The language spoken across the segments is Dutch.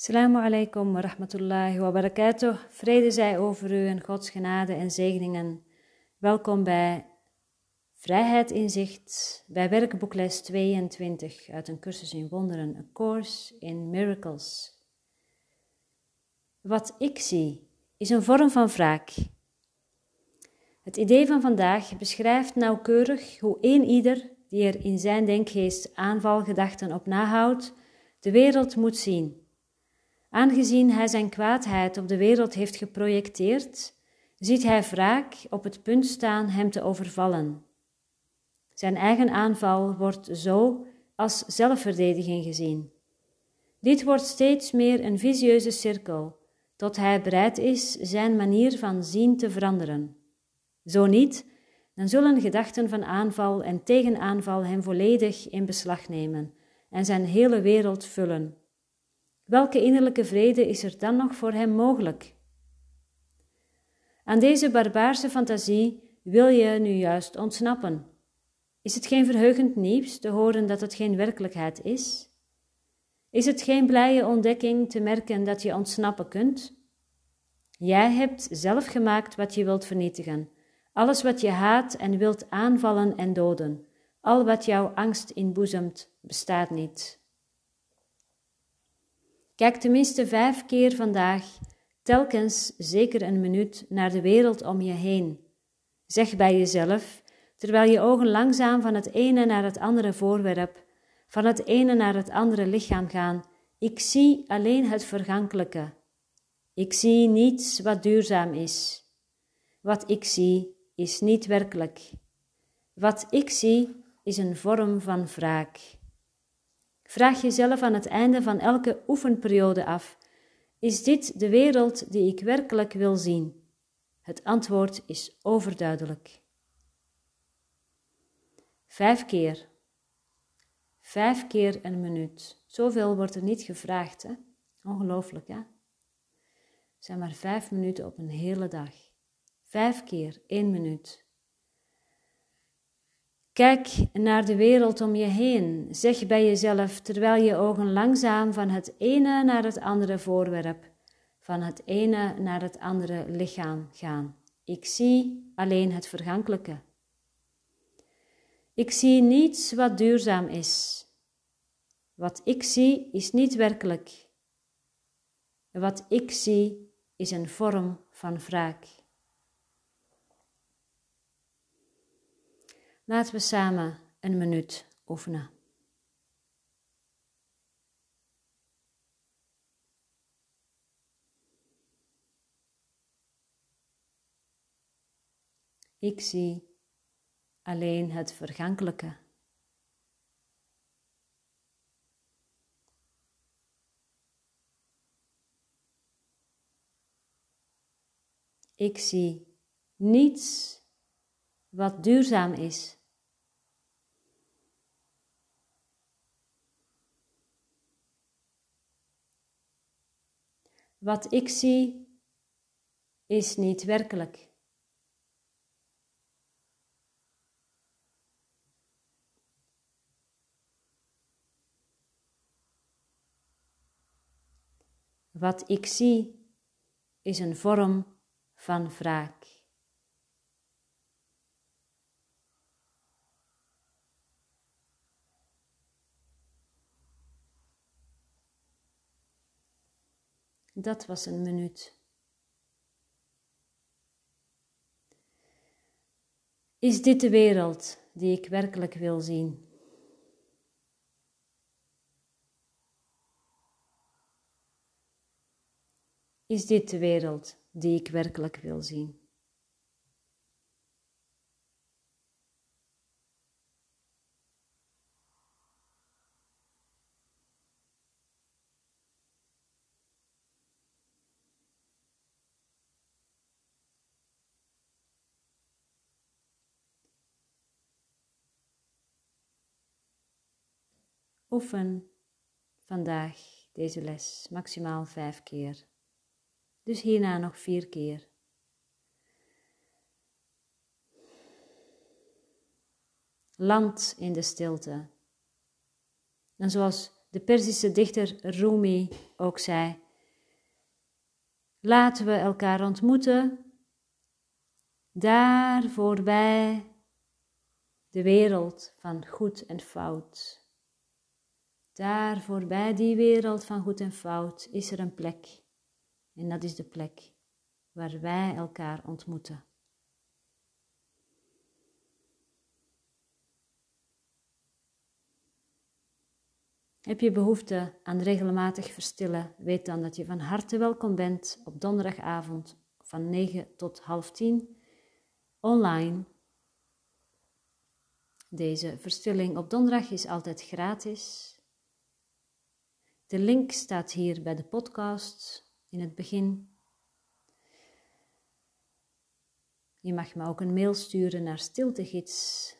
Assalamu alaikum wa rahmatullahi wa barakatuh. Vrede zij over u en Gods genade en zegeningen. Welkom bij Vrijheid in Zicht, bij werkboekles 22 uit een cursus in wonderen, A Course in Miracles. Wat ik zie is een vorm van wraak. Het idee van vandaag beschrijft nauwkeurig hoe een ieder die er in zijn denkgeest aanvalgedachten op nahoudt, de wereld moet zien. Aangezien hij zijn kwaadheid op de wereld heeft geprojecteerd, ziet hij wraak op het punt staan hem te overvallen. Zijn eigen aanval wordt zo als zelfverdediging gezien. Dit wordt steeds meer een visieuze cirkel, tot hij bereid is zijn manier van zien te veranderen. Zo niet, dan zullen gedachten van aanval en tegenaanval hem volledig in beslag nemen en zijn hele wereld vullen. Welke innerlijke vrede is er dan nog voor hem mogelijk? Aan deze barbaarse fantasie wil je nu juist ontsnappen. Is het geen verheugend nieuws te horen dat het geen werkelijkheid is? Is het geen blije ontdekking te merken dat je ontsnappen kunt? Jij hebt zelf gemaakt wat je wilt vernietigen, alles wat je haat en wilt aanvallen en doden, al wat jouw angst inboezemt, bestaat niet. Kijk tenminste vijf keer vandaag, telkens zeker een minuut, naar de wereld om je heen. Zeg bij jezelf, terwijl je ogen langzaam van het ene naar het andere voorwerp, van het ene naar het andere lichaam gaan, ik zie alleen het vergankelijke. Ik zie niets wat duurzaam is. Wat ik zie is niet werkelijk. Wat ik zie is een vorm van wraak. Vraag jezelf aan het einde van elke oefenperiode af: Is dit de wereld die ik werkelijk wil zien? Het antwoord is overduidelijk. Vijf keer. Vijf keer een minuut. Zoveel wordt er niet gevraagd, hè? Ongelooflijk, hè? Het zijn maar vijf minuten op een hele dag. Vijf keer één minuut. Kijk naar de wereld om je heen. Zeg bij jezelf, terwijl je ogen langzaam van het ene naar het andere voorwerp, van het ene naar het andere lichaam gaan. Ik zie alleen het vergankelijke. Ik zie niets wat duurzaam is. Wat ik zie is niet werkelijk. Wat ik zie is een vorm van wraak. Laten we samen een minuut oefenen. Ik zie alleen het vergankelijke. Ik zie niets wat duurzaam is. Wat ik zie is niet werkelijk. Wat ik zie is een vorm van wraak. Dat was een minuut. Is dit de wereld die ik werkelijk wil zien? Is dit de wereld die ik werkelijk wil zien? Oefen vandaag deze les maximaal vijf keer. Dus hierna nog vier keer. Land in de stilte. En zoals de Perzische dichter Rumi ook zei. Laten we elkaar ontmoeten daar voorbij de wereld van goed en fout. Daar voorbij die wereld van goed en fout is er een plek. En dat is de plek waar wij elkaar ontmoeten. Heb je behoefte aan regelmatig verstillen? Weet dan dat je van harte welkom bent op donderdagavond van 9 tot half 10 online. Deze verstilling op donderdag is altijd gratis. De link staat hier bij de podcast in het begin. Je mag me ook een mail sturen naar stiltegids.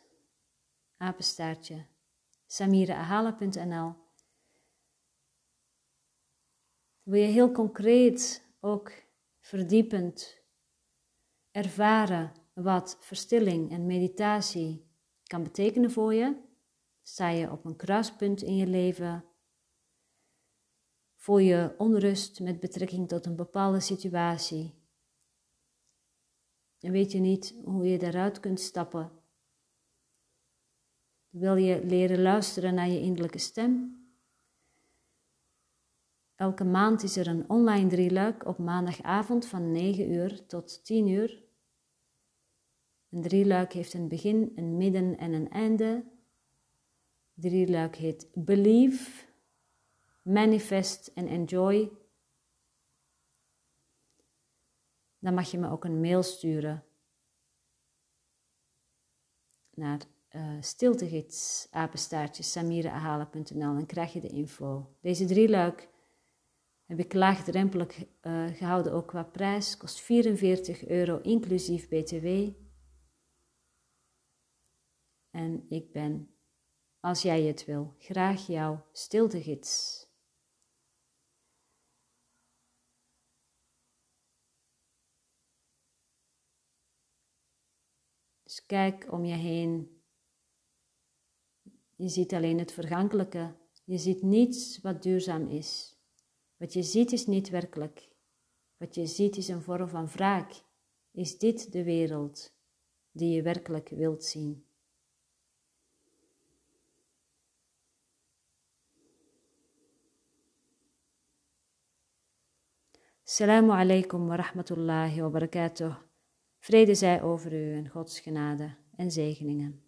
Wil je heel concreet, ook verdiepend ervaren wat verstilling en meditatie kan betekenen voor je? Sta je op een kruispunt in je leven? Voel je onrust met betrekking tot een bepaalde situatie? En weet je niet hoe je daaruit kunt stappen? Wil je leren luisteren naar je innerlijke stem? Elke maand is er een online drieluik op maandagavond van 9 uur tot 10 uur. Een drieluik heeft een begin, een midden en een einde. Drieluik heet Believe, Manifest en Enjoy. Dan mag je me ook een mail sturen naar uh, stiltegids, en krijg je de info. Deze drieluik heb ik laagdrempelig uh, gehouden ook qua prijs. Kost 44 euro inclusief btw. En ik ben, als jij het wil, graag jouw stiltegids. Dus kijk om je heen. Je ziet alleen het vergankelijke. Je ziet niets wat duurzaam is. Wat je ziet is niet werkelijk. Wat je ziet is een vorm van wraak. Is dit de wereld die je werkelijk wilt zien? Assalamu alaikum wa rahmatullahi wa barakatuh. Vrede zij over u en Gods genade en zegeningen.